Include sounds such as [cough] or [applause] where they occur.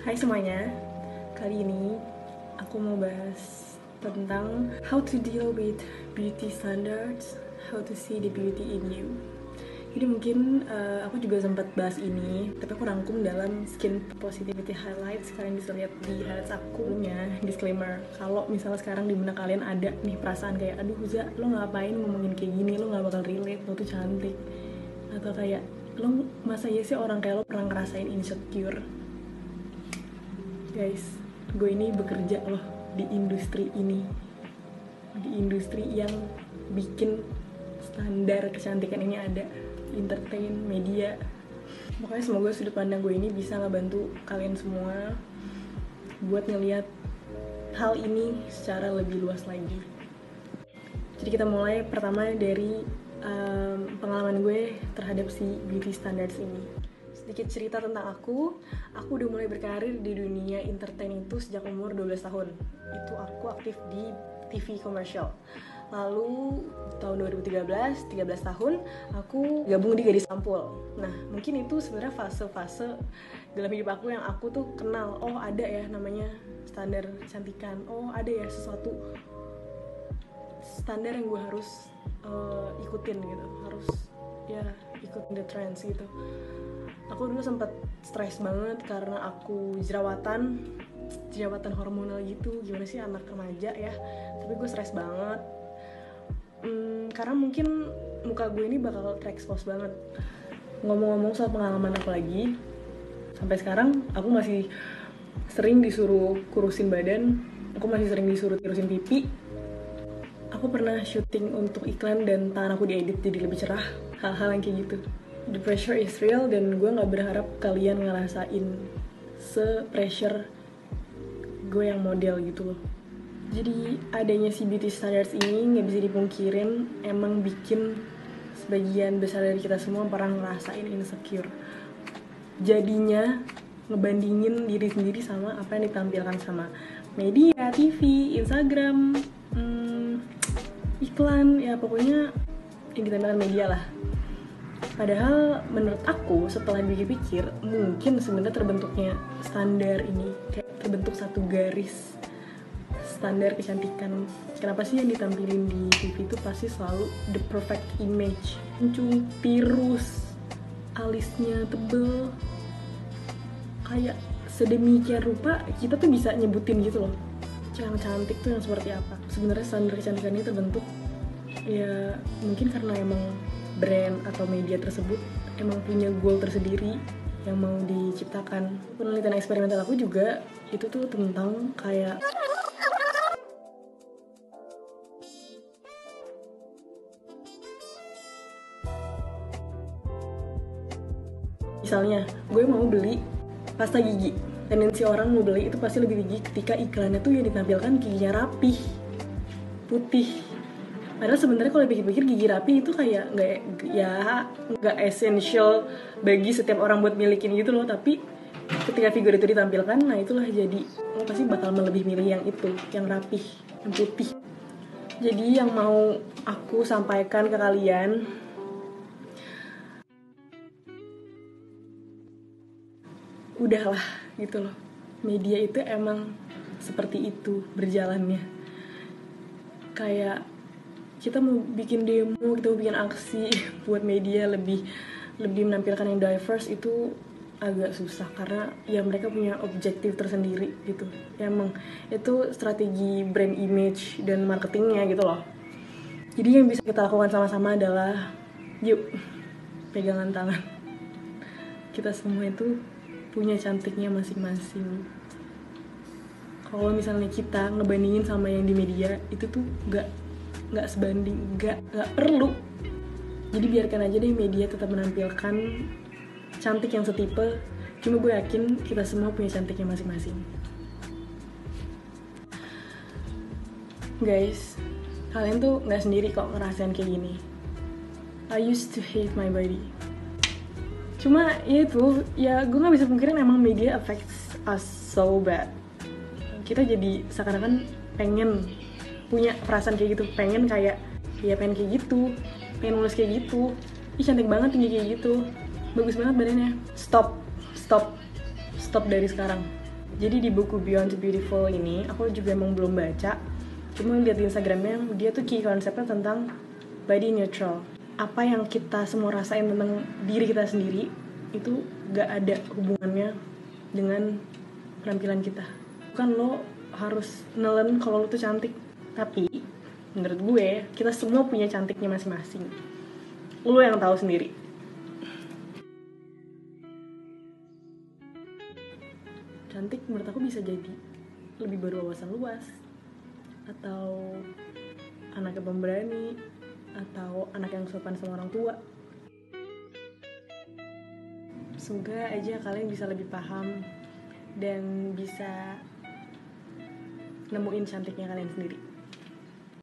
Hai semuanya, kali ini aku mau bahas tentang how to deal with beauty standards, how to see the beauty in you. Jadi mungkin uh, aku juga sempat bahas ini, tapi aku rangkum dalam skin positivity highlights. Kalian bisa lihat di highlights aku punya disclaimer. Kalau misalnya sekarang di benak kalian ada nih perasaan kayak, aduh Huza, lo ngapain ngomongin kayak gini, lo nggak bakal relate, lo tuh cantik. Atau kayak, lo masa iya sih orang kayak lo pernah ngerasain insecure? Guys, gue ini bekerja loh di industri ini. Di industri yang bikin standar kecantikan ini ada entertain, media. Pokoknya semoga sudut pandang gue ini bisa ngebantu kalian semua buat ngeliat hal ini secara lebih luas lagi. Jadi kita mulai pertama dari um, pengalaman gue terhadap si beauty standards ini. Sedikit cerita tentang aku, aku udah mulai berkarir di dunia entertain itu sejak umur 12 tahun. Itu aku aktif di TV komersial. Lalu tahun 2013 13 tahun aku gabung di Gadis Sampul. Nah mungkin itu sebenarnya fase-fase dalam hidup aku yang aku tuh kenal oh ada ya namanya standar kecantikan. Oh ada ya sesuatu standar yang gue harus uh, ikutin gitu. Harus ya ikutin the trends gitu aku dulu sempat stres banget karena aku jerawatan jerawatan hormonal gitu. Gimana sih anak remaja ya? Tapi gue stres banget. Hmm, karena mungkin muka gue ini bakal terekspos banget. Ngomong-ngomong soal pengalaman aku lagi sampai sekarang aku masih sering disuruh kurusin badan. Aku masih sering disuruh tirusin pipi. Aku pernah syuting untuk iklan dan tangan aku diedit jadi lebih cerah. Hal-hal yang kayak gitu the pressure is real dan gue nggak berharap kalian ngerasain se pressure gue yang model gitu loh jadi adanya si beauty standards ini nggak bisa dipungkirin emang bikin sebagian besar dari kita semua pernah ngerasain insecure. Jadinya ngebandingin diri sendiri sama apa yang ditampilkan sama media, TV, Instagram, hmm, iklan, ya pokoknya yang ditampilkan media lah. Padahal menurut aku setelah pikir-pikir mungkin sebenarnya terbentuknya standar ini kayak terbentuk satu garis standar kecantikan. Kenapa sih yang ditampilin di TV itu pasti selalu the perfect image? Kuncung tirus alisnya tebel. Kayak sedemikian rupa kita tuh bisa nyebutin gitu loh yang cantik tuh yang seperti apa. Sebenarnya standar kecantikan ini terbentuk ya mungkin karena emang brand atau media tersebut emang punya goal tersendiri yang mau diciptakan. Penelitian eksperimental aku juga itu tuh tentang kayak misalnya gue mau beli pasta gigi tendensi orang mau beli itu pasti lebih tinggi ketika iklannya tuh yang ditampilkan giginya rapih putih padahal sebenarnya kalau pikir-pikir gigi rapi itu kayak nggak ya nggak essential bagi setiap orang buat milikin gitu loh. Tapi ketika figur itu ditampilkan nah itulah jadi lo pasti bakal lebih milih yang itu yang rapih yang putih. Jadi yang mau aku sampaikan ke kalian udahlah gitu loh. Media itu emang seperti itu berjalannya. Kayak kita mau bikin demo kita mau bikin aksi [laughs] buat media lebih lebih menampilkan yang diverse itu agak susah. Karena ya mereka punya objektif tersendiri gitu. Ya emang itu strategi brand image dan marketingnya gitu loh. Jadi yang bisa kita lakukan sama-sama adalah yuk pegangan tangan. Kita semua itu punya cantiknya masing-masing. Kalau misalnya kita ngebandingin sama yang di media itu tuh nggak nggak sebanding nggak nggak perlu. Jadi biarkan aja deh media tetap menampilkan cantik yang setipe. Cuma gue yakin kita semua punya cantiknya masing-masing. Guys kalian tuh nggak sendiri kok ngerasain kayak gini. I used to hate my body. Cuma ya itu ya gue nggak bisa pungkirin emang media affects us so bad. Kita jadi seakan-akan pengen punya perasaan kayak gitu. Pengen kayak ya pengen kayak gitu. Pengen nulis kayak gitu. Ih cantik banget tinggi kayak gitu. Bagus banget badannya. Stop. Stop. Stop dari sekarang. Jadi di buku Beyond Beautiful ini aku juga emang belum baca. Cuma lihat di Instagramnya dia tuh key konsepnya tentang body neutral. Apa yang kita semua rasain tentang diri kita sendiri itu gak ada hubungannya dengan penampilan kita. Bukan lo harus nelen kalau lo tuh cantik tapi menurut gue kita semua punya cantiknya masing-masing. Lo yang tahu sendiri. Cantik menurut aku bisa jadi lebih berwawasan luas. Atau anak yang pemberani atau anak yang sopan sama orang tua. Semoga aja kalian bisa lebih paham dan bisa nemuin cantiknya kalian sendiri